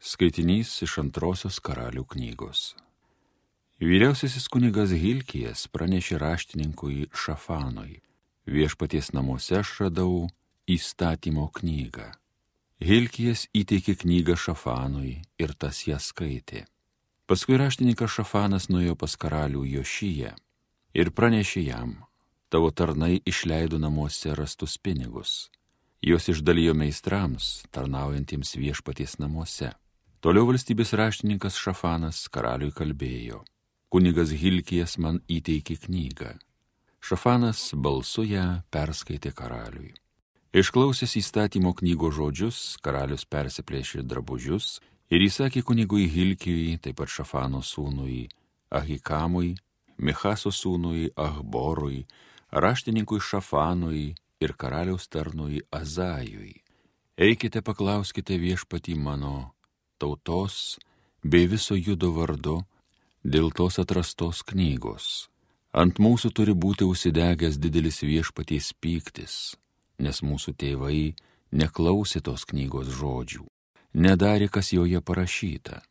Skaitinys iš antrosios karalių knygos. Vyriausiasis kunigas Hilkijas pranešė raštininkui Šafanui. Viešpaties namuose aš radau įstatymo knygą. Hilkijas įteikė knygą Šafanui ir tas ją skaitė. Paskui raštininkas Šafanas nuėjo pas karalių Jošyje ir pranešė jam, tavo tarnai išleido namuose rastus pinigus. Jos išdalijo meistrams, tarnaujantiems viešpaties namuose. Toliau valstybės raštininkas Šafanas karaliui kalbėjo. Kunigas Hilkijas man įteikė knygą. Šafanas balsu ją perskaitė karaliui. Išklausęs įstatymo knygos žodžius, karalius persiplėšė drabužius ir įsakė kunigui Hilkijui, taip pat Šafano sūnui Ahikamui, Michaso sūnui Ahborui, raštininkui Šafanui ir karaliaus tarnui Azajui. Eikite paklauskite viešpatį mano tautos bei viso judo vardu dėl tos atrastos knygos. Ant mūsų turi būti užsidegęs didelis viešpaties pyktis, nes mūsų tėvai neklausė tos knygos žodžių, nedarė, kas joje parašyta.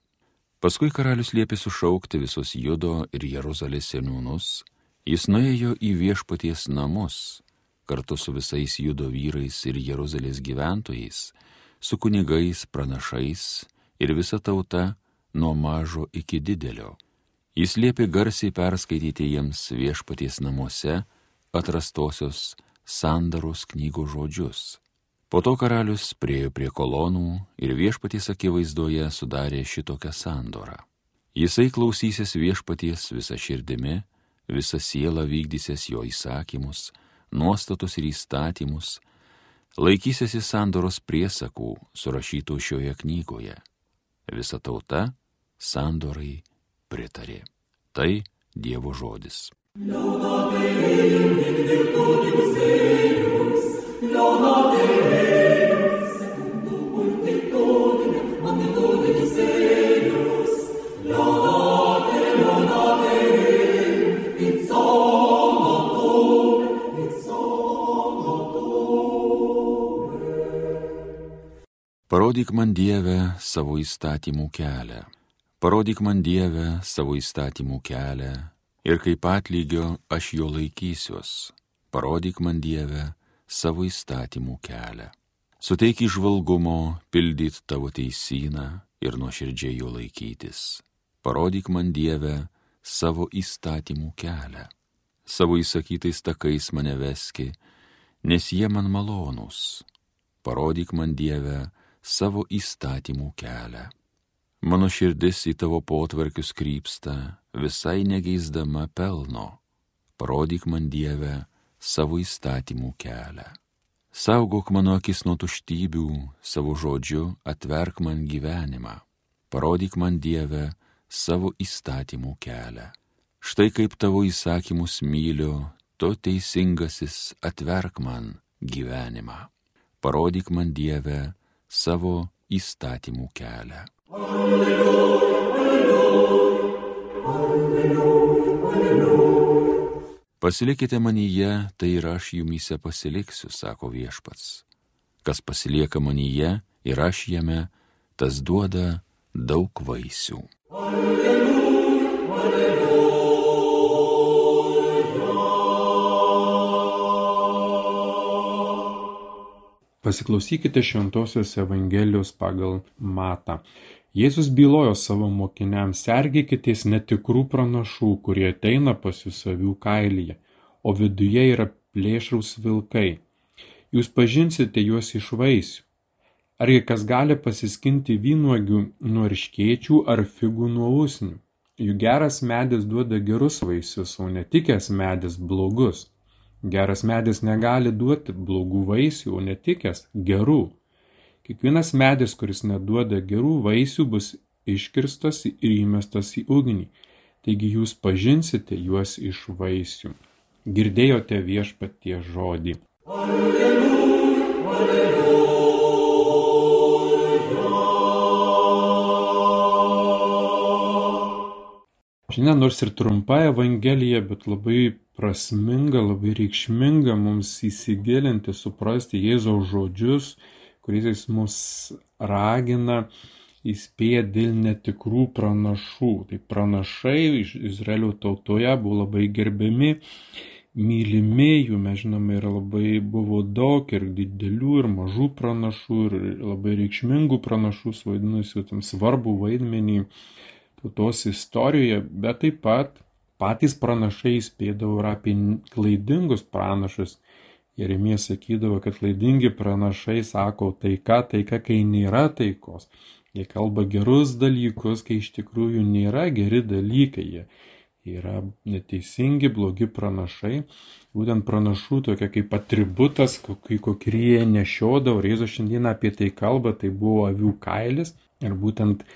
Paskui karalius liepė sušaukti visus judo ir Jeruzalės seniūnus, jis nuėjo į viešpaties namus kartu su visais judo vyrais ir Jeruzalės gyventojais, su kunigais, pranašais ir visa tauta nuo mažo iki didelio. Jis liepė garsiai perskaityti jiems viešpaties namuose atrastosios sandaros knygos žodžius. Po to karalius priejo prie kolonų ir viešpaties akivaizdoje sudarė šitokią sandorą. Jisai klausysis viešpaties visą širdimi, visą sielą vykdysės jo įsakymus, nuostatus ir įstatymus, laikysiasi sandoros priesakų surašytų šioje knygoje visa tauta sandorai pritarė. Tai Dievo žodis. Laudate, Parodyk man Dievę savo įstatymų kelią. Parodyk man Dievę savo įstatymų kelią ir kaip atlygio aš jo laikysiuos. Parodyk man Dievę savo įstatymų kelią. Suteik išvalgumo pildyt tavo teisyną ir nuoširdžiai jo laikytis. Parodyk man Dievę savo įstatymų kelią. Savo įsakytais takais mane veski, nes jie man malonūs. Parodyk man Dievę savo įstatymų kelią. Mano širdis į tavo potvarkius krypsta, visai negeisdama pelno. Parodyk man Dievę savo įstatymų kelią. Saugok mano akis nuo tuštybių, savo žodžiu atverk man gyvenimą. Parodyk man Dievę savo įstatymų kelią. Štai kaip tavo įsakymus myliu, tu teisingasis atverk man gyvenimą. Parodyk man Dievę savo įstatymų kelią. Alleluja, alleluja, alleluja, alleluja. Pasilikite manyje, tai ir aš jumise pasiliksiu, sako viešpats. Kas pasilieka manyje ir aš jame, tas duoda daug vaisių. Alleluja, Pasiklausykite Šventojios Evangelijos pagal Matą. Jėzus bylojo savo mokiniams, sergėkitės netikrų pranašų, kurie ateina pas jūs avių kailyje, o viduje yra plėšrus vilkai. Jūs pažinsite juos iš vaisių. Argi kas gali pasiskinti vynuogių nuo irškiečių ar figų nuo usnių? Juk geras medis duoda gerus vaisius, o netikęs medis blogus. Geras medis negali duoti blogų vaisių, o netikęs gerų. Kiekvienas medis, kuris neduoda gerų vaisių, bus iškirstas ir įmestas į ugnį. Taigi jūs pažinsite juos iš vaisių. Girdėjote viešpatie žodį. Alleluja, alleluja. Šiandien nors ir trumpa Evangelija, bet labai prasminga, labai reikšminga mums įsigilinti, suprasti Jėzaus žodžius, kuriais jis mus ragina įspėja dėl netikrų pranašų. Tai pranašai Izraelio tautoje buvo labai gerbiami, mylimi, jų mes žinome yra labai buvo daug ir didelių ir mažų pranašų ir labai reikšmingų pranašų, vaidinusių tam svarbų vaidmenį tautos istorijoje, bet taip pat patys pranašai įspėdavo ir apie klaidingus pranašus Jeremijas sakydavo, kad klaidingi pranašai sako taika, taika, kai nėra taikos. Jie kalba gerus dalykus, kai iš tikrųjų nėra geri dalykai. Jie yra neteisingi, blogi pranašai. Būtent pranašų tokia kaip atributas, kai kokie nešiodavo. Reizo šiandieną apie tai kalba, tai buvo avių kailis. Ir būtent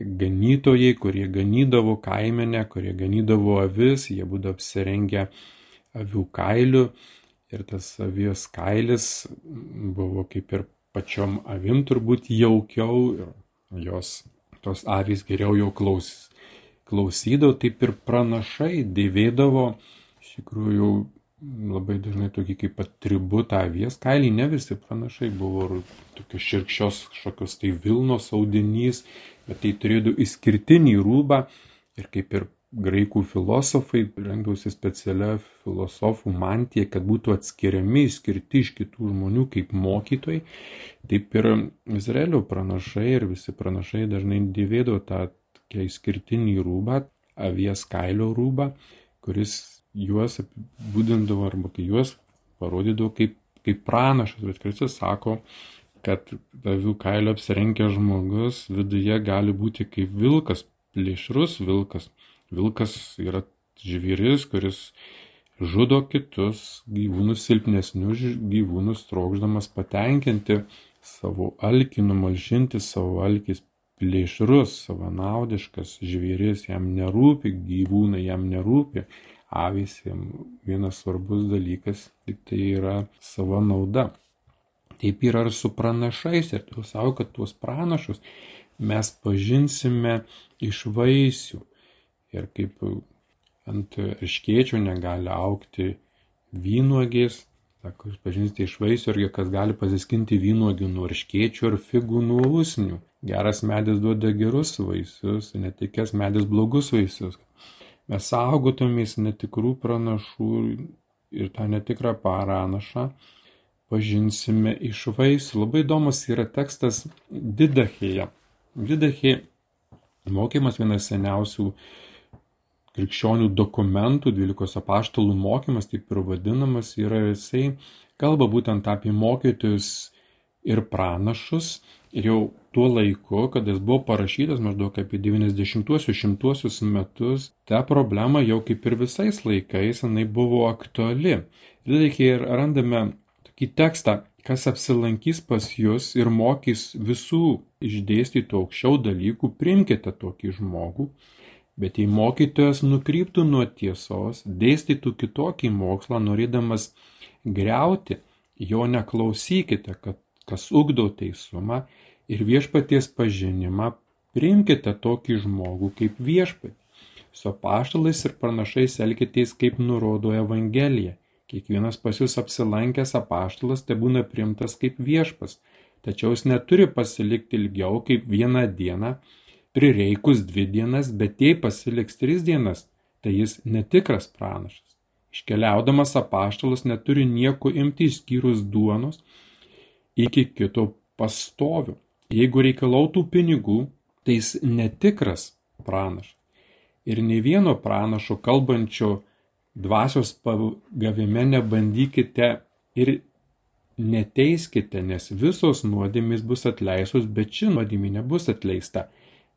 ganytojai, kurie ganydavo kaimenę, kurie ganydavo avis, jie būdavo apsirengę avių kailiu. Ir tas avies kailis buvo kaip ir pačiom avim turbūt jaukiau ir jos tos avys geriau jau klaus, klausydavo, taip ir pranašai dėvėdavo. Iš tikrųjų labai dažnai tokį kaip atributą avies kailį, ne visi pranašai buvo tokios širkščios kažkokios tai Vilnos audinys, bet tai turėjo išskirtinį rūbą ir kaip ir graikų filosofai rengdavosi specialia filosofų mantija, kad būtų atskiriami, išskirti iš kitų žmonių kaip mokytojai. Taip ir Izraelio pranašai ir visi pranašai dažnai dėvėdavo tą išskirtinį rūbą, avies kailio rūbą, kuris juos apibūdindavo arba kai juos parodydavo kaip, kaip pranašas. Bet Kristus sako, kad avių kailio apsirengęs žmogus viduje gali būti kaip vilkas, plėšrus vilkas Vilkas yra žvėris, kuris žudo kitus gyvūnus silpnesnius gyvūnus, trokšdamas patenkinti savo alkį, numalšinti savo alkis plėšrus, savanaudiškas žvėris, jam nerūpi gyvūnai, jam nerūpi avys, vienas svarbus dalykas, tik tai yra savo nauda. Taip yra ir su pranašais ir tu savo, kad tuos pranašus mes pažinsime iš vaisių ir kaip ant erškėčio negali aukti vynuogės, sako, jūs pažinsite iš vaisių, irgi kas gali pasiskinti vynuogių nuo erškėčių ar figų nuo usnių. Geras medis duoda gerus vaisius, netikės medis blogus vaisius. Mes saugotomės netikrų pranašų ir tą netikrą paranašą pažinsime iš vaisių. Labai įdomus yra tekstas Didachėje. Didachė mokymas vienas seniausių krikščionių dokumentų, dvylikos apaštalų mokymas, taip ir vadinamas, yra jisai kalba būtent apie mokytojus ir pranašus. Ir jau tuo laiku, kada jis buvo parašytas maždaug apie 90-100 metus, ta problema jau kaip ir visais laikais, jinai buvo aktuali. Ir reikia ir randame tokį tekstą, kas apsilankys pas jūs ir mokys visų išdėstytų aukščiau dalykų, primkite tokį žmogų, Bet jei mokytojas nukryptų nuo tiesos, dėstytų kitokį mokslą, norėdamas greuti, jo neklausykite, kad kas ugdo teisumą ir viešpaties pažinimą, priimkite tokį žmogų kaip viešpatį. Su paštalais ir pranašais elkitės, kaip nurodo Evangelija. Kiekvienas pas jūs apsilankęs apaštalas te būna priimtas kaip viešpas, tačiau jis neturi pasilikti ilgiau kaip vieną dieną, prireikus dvi dienas, bet jei pasiliks tris dienas, tai jis netikras pranašas. Iškeliaudamas apaštalas neturi nieko imti išskyrus duonos iki kito pastovių. Jeigu reikalautų pinigų, tai jis netikras pranašas. Ir ne vieno pranašo kalbančio dvasios pagavime nebandykite ir neteiskite, nes visos nuodėmės bus atleistos, bet ši nuodėmė nebus atleista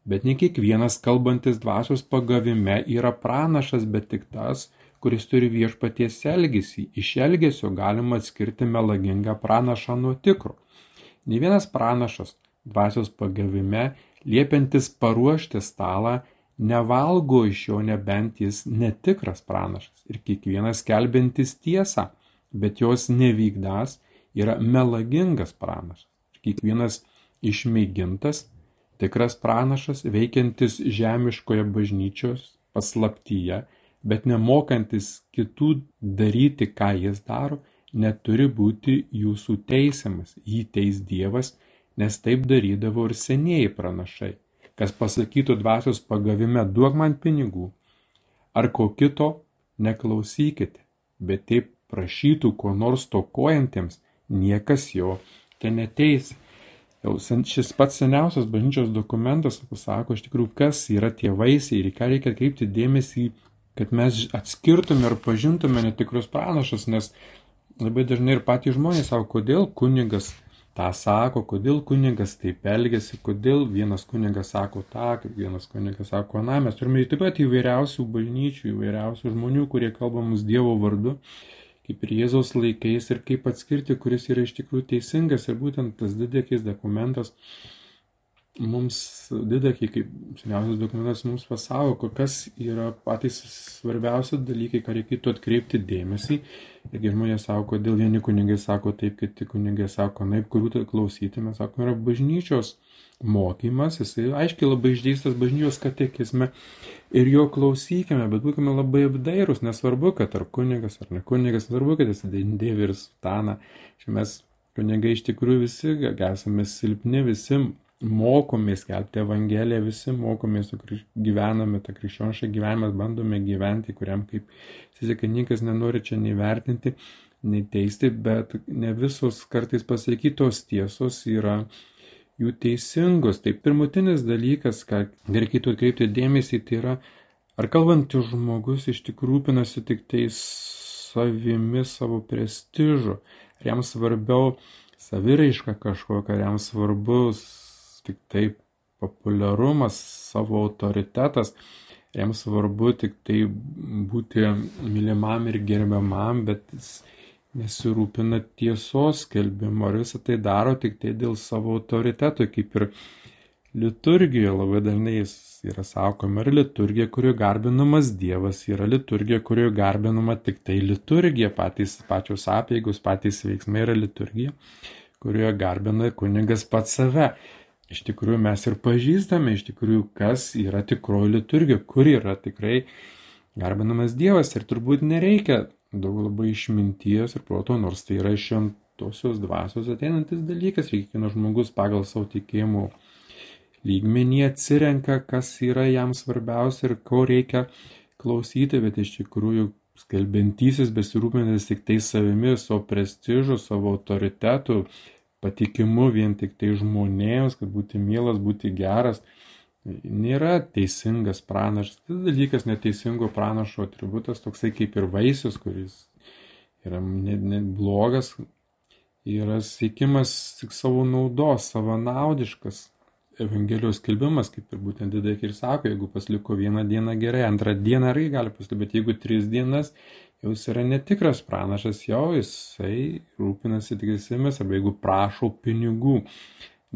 Bet ne kiekvienas kalbantis dvasios pagavime yra pranašas, bet tik tas, kuris turi viešpaties elgesį. Iš elgesio galima atskirti melagingą pranašą nuo tikro. Ne vienas pranašas dvasios pagavime, liepiantis paruošti stalą, nevalgo iš jo nebent jis netikras pranašas. Ir kiekvienas kelbintis tiesą, bet jos nevykdas, yra melagingas pranašas. Ir kiekvienas išmėgintas tikras pranašas veikiantis žemiškoje bažnyčios paslaptyje, bet nemokantis kitų daryti, ką jis daro, neturi būti jūsų teisiamas. Jį teis Dievas, nes taip darydavo ir senieji pranašai, kas pasakytų dvasios pagavime duok man pinigų, ar ko kito neklausykite, bet taip prašytų ko nors tokojantiems, niekas jo ten neteis. Jau šis pats seniausias bažnyčios dokumentas pasako iš tikrųjų, kas yra tie vaisiai ir į ką reikia kreipti dėmesį, kad mes atskirtume ir pažintume netikrus pranašus, nes labai dažnai ir patys žmonės savo, kodėl kunigas tą sako, kodėl kunigas taip elgesi, kodėl vienas kunigas sako tą, vienas kunigas sako na, mes turime taip pat įvairiausių bažnyčių, įvairiausių žmonių, kurie kalba mums Dievo vardu, kaip ir Jėzaus laikais ir kaip atskirti, kuris yra iš tikrųjų teisingas. Ir būtent tas didekis dokumentas mums didakiai, kaip seniausias dokumentas mums pasako, kas yra patys svarbiausi dalykai, ką reikėtų atkreipti dėmesį. Ir žmonės sako, kodėl vieni kunigai sako taip, kiti kunigai sako, naip, kurių tai klausyti, mes sakome, yra bažnyčios mokymas, jisai aiškiai labai išdėstas bažnyčios katekizme ir jo klausykime, bet būkime labai apdairūs, nesvarbu, kad ar kunigas ar ne kunigas, nesvarbu, kad jis dėvi ir sutaną. Čia mes kunigai iš tikrųjų visi esame silpni, visi mokomės skelbti Evangeliją, visi mokomės, gyvename tą krikščionišką gyvenimą, bandome gyventi, kuriam kaip Sisekanikas nenori čia nevertinti, neteisti, bet ne visos kartais pasakytos tiesos yra jų teisingos. Tai pirmutinis dalykas, ką reikėtų atkreipti dėmesį, tai yra, ar kalbantis žmogus iš tikrųjų rūpinasi tik tai savimi, savo prestižu, ar jam svarbiau saviraiška kažkokia, ar jam svarbus tik tai populiarumas, savo autoritetas, jam svarbu tik tai būti mylimam ir gerbiamam, bet jis nesirūpina tiesos skelbimo, ar visą tai daro tik tai dėl savo autoriteto, kaip ir liturgijoje labai dažnai jis yra sakoma, ir liturgija, kurioje garbinamas Dievas, yra liturgija, kurioje garbinama tik tai liturgija, patys pačios apėgos, patys veiksmai yra liturgija, kurioje garbina kunigas pats save iš tikrųjų mes ir pažįstame iš tikrųjų, kas yra tikroji liturgija, kur yra tikrai garbinamas Dievas. Ir turbūt nereikia daug labai išminties ir proto, nors tai yra iš šventosios dvasios ateinantis dalykas, kiekvienas žmogus pagal savo tikėjimų lygmenį atsirenka, kas yra jam svarbiausia ir ko reikia klausyti, bet iš tikrųjų skelbiantysis besirūpinantis tik tai savimi, savo prestižu, savo autoritetu, patikimu vien tik tai žmonėms, kad būti mielas, būti geras, nėra teisingas pranašas. Tas dalykas neteisingo pranašo atributas toksai kaip ir vaisius, kuris yra net, net blogas, yra siekimas tik savo naudos, savanaudiškas. Evangelijos skelbimas, kaip ir būtent didai ir sako, jeigu pasliko vieną dieną gerai, antrą dieną irgi gali pasilikti, bet jeigu tris dienas, jau jis yra netikras pranašas, jau jisai rūpinasi tik visimis, arba jeigu prašo pinigų,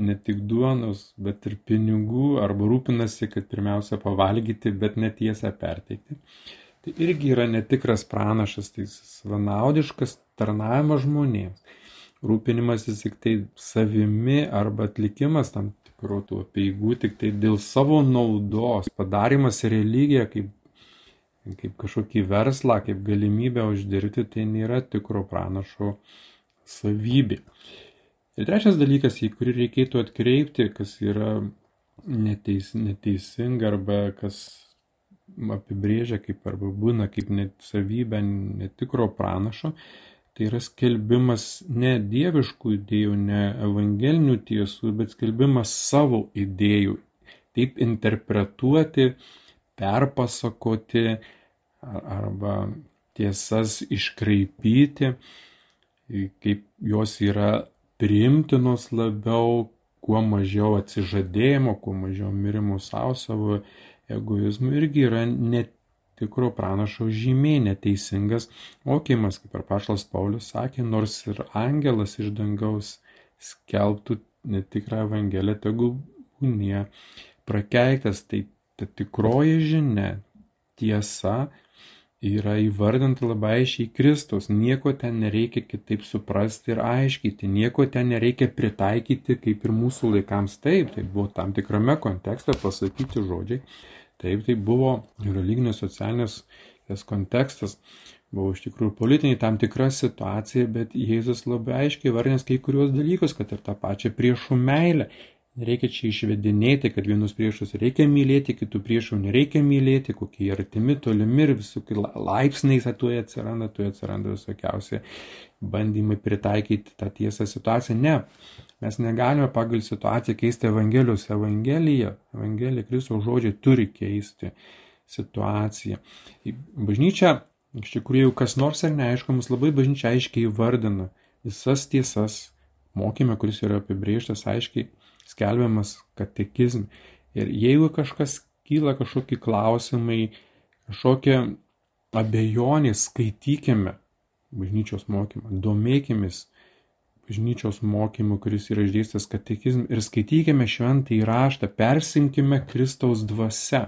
ne tik duonos, bet ir pinigų, arba rūpinasi, kad pirmiausia pavalgyti, bet netiesą perteikti. Tai irgi yra netikras pranašas, tai savanaudiškas tarnavimas žmonėms. Rūpinimasis tik tai savimi arba atlikimas tam tikrų tų peigų tik tai dėl savo naudos, padarimas religiją kaip kaip kažkokį verslą, kaip galimybę uždirbti, tai nėra tikro pranašo savybė. Ir trečias dalykas, į kurį reikėtų atkreipti, kas yra neteis, neteisinga arba kas apibrėžia kaip arba būna kaip net savybę netikro pranašo, tai yra skelbimas ne dieviškų idėjų, ne evangelinių tiesų, bet skelbimas savo idėjų. Taip interpretuoti, perpasakoti arba tiesas iškraipyti, kaip jos yra priimtinos labiau, kuo mažiau atsižadėjimo, kuo mažiau mirimo savo, savo egoizmų irgi yra netikro pranašo žymė, neteisingas mokymas, kaip ir pašlas Paulius sakė, nors ir angelas iš dangaus skelbtų netikrą evangeliją, tegu būnie prakeiktas, tai ta tikroji žinia, tiesa yra įvardinta labai aiškiai Kristus, nieko ten nereikia kitaip suprasti ir aiškyti, nieko ten nereikia pritaikyti kaip ir mūsų laikams. Taip, tai buvo tam tikrame kontekste pasakyti žodžiai, taip, tai buvo religinės socialinės tas kontekstas, buvo iš tikrųjų politinė tam tikra situacija, bet Jėzus labai aiškiai vardinės kai kurios dalykus, kad ir tą pačią priešų meilę. Nereikia čia išvedinėti, kad vienus priešus reikia mylėti, kitų priešų nereikia mylėti, kokie artimi, tolimi ir visokie laipsniais atuoja atsiranda, tu atsiranda visokiausi bandymai pritaikyti tą tiesą situaciją. Ne, mes negalime pagal situaciją keisti Evangelijos. Evangelija, Evangelija, Kristaus žodžiai turi keisti situaciją. Bažnyčia, iš tikrųjų, jeigu kas nors ar neaišku, mus labai bažnyčia aiškiai vardina visas tiesas, mokymė, kuris yra apibrėžtas aiškiai skelbiamas katekizm. Ir jeigu kažkas kyla kažkokie klausimai, kažkokie abejonės, skaitykime bažnyčios mokymą, domėkimės bažnyčios mokymu, kuris yra išdėstas katekizm ir skaitykime šventą įraštą, persinkime Kristaus dvasia,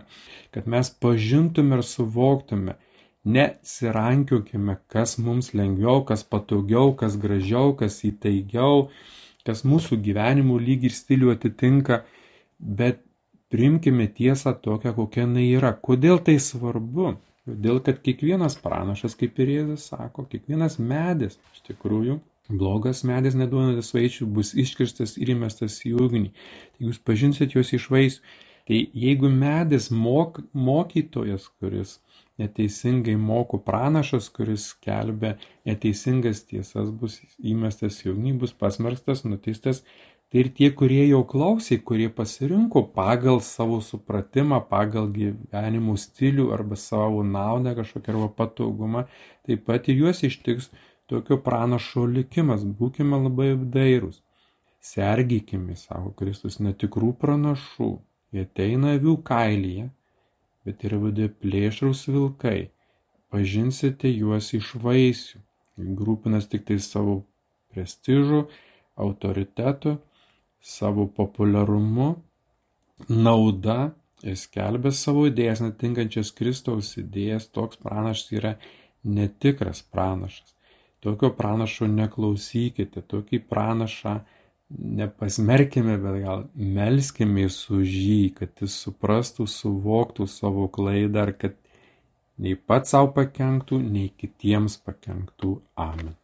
kad mes pažintume ir suvoktume, nesirankiokime, kas mums lengviau, kas patogiau, kas gražiau, kas įtaigiau, kas mūsų gyvenimų lyg ir stilių atitinka, bet priimkime tiesą tokią, kokia jinai yra. Kodėl tai svarbu? Todėl, kad kiekvienas pranašas, kaip ir Jėzus sako, kiekvienas medis, iš tikrųjų, blogas medis neduodantis vaisių bus iškirstas ir įmestas į ugnį. Tai jūs pažinsit juos iš vaisių. Tai jeigu medis mok, mokytojas, kuris neteisingai moko pranašas, kuris skelbia neteisingas tiesas, bus įmestas į ugnį, bus pasmerstas, nuteistas. Tai ir tie, kurie jau klausė, kurie pasirinko pagal savo supratimą, pagal gyvenimo stilių arba savo naudą kažkokią arba patogumą, taip pat ir juos ištiks tokio pranašo likimas. Būkime labai apdairūs. Sergykime, sako Kristus, netikrų pranašų. Jie ateina avių kailyje bet ir vadė plėšraus vilkai. Pažinsite juos iš vaisių. Grūpinas tik tai savo prestižu, autoritetu, savo populiarumu, nauda, jis kelbė savo idėjas, netinkančias Kristaus idėjas, toks pranašas yra netikras pranašas. Tokio pranašo neklausykite, tokį pranašą nepasmerkime, bet gal melskimės už jį, kad jis suprastų, suvoktų savo klaidą ir kad nei pats savo pakenktų, nei kitiems pakenktų. Amen.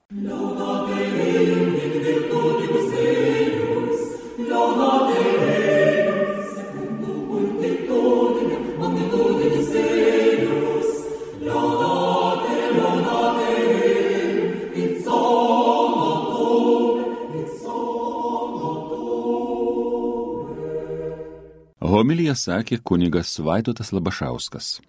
Homilija sakė kunigas Vaidotas Labašauskas.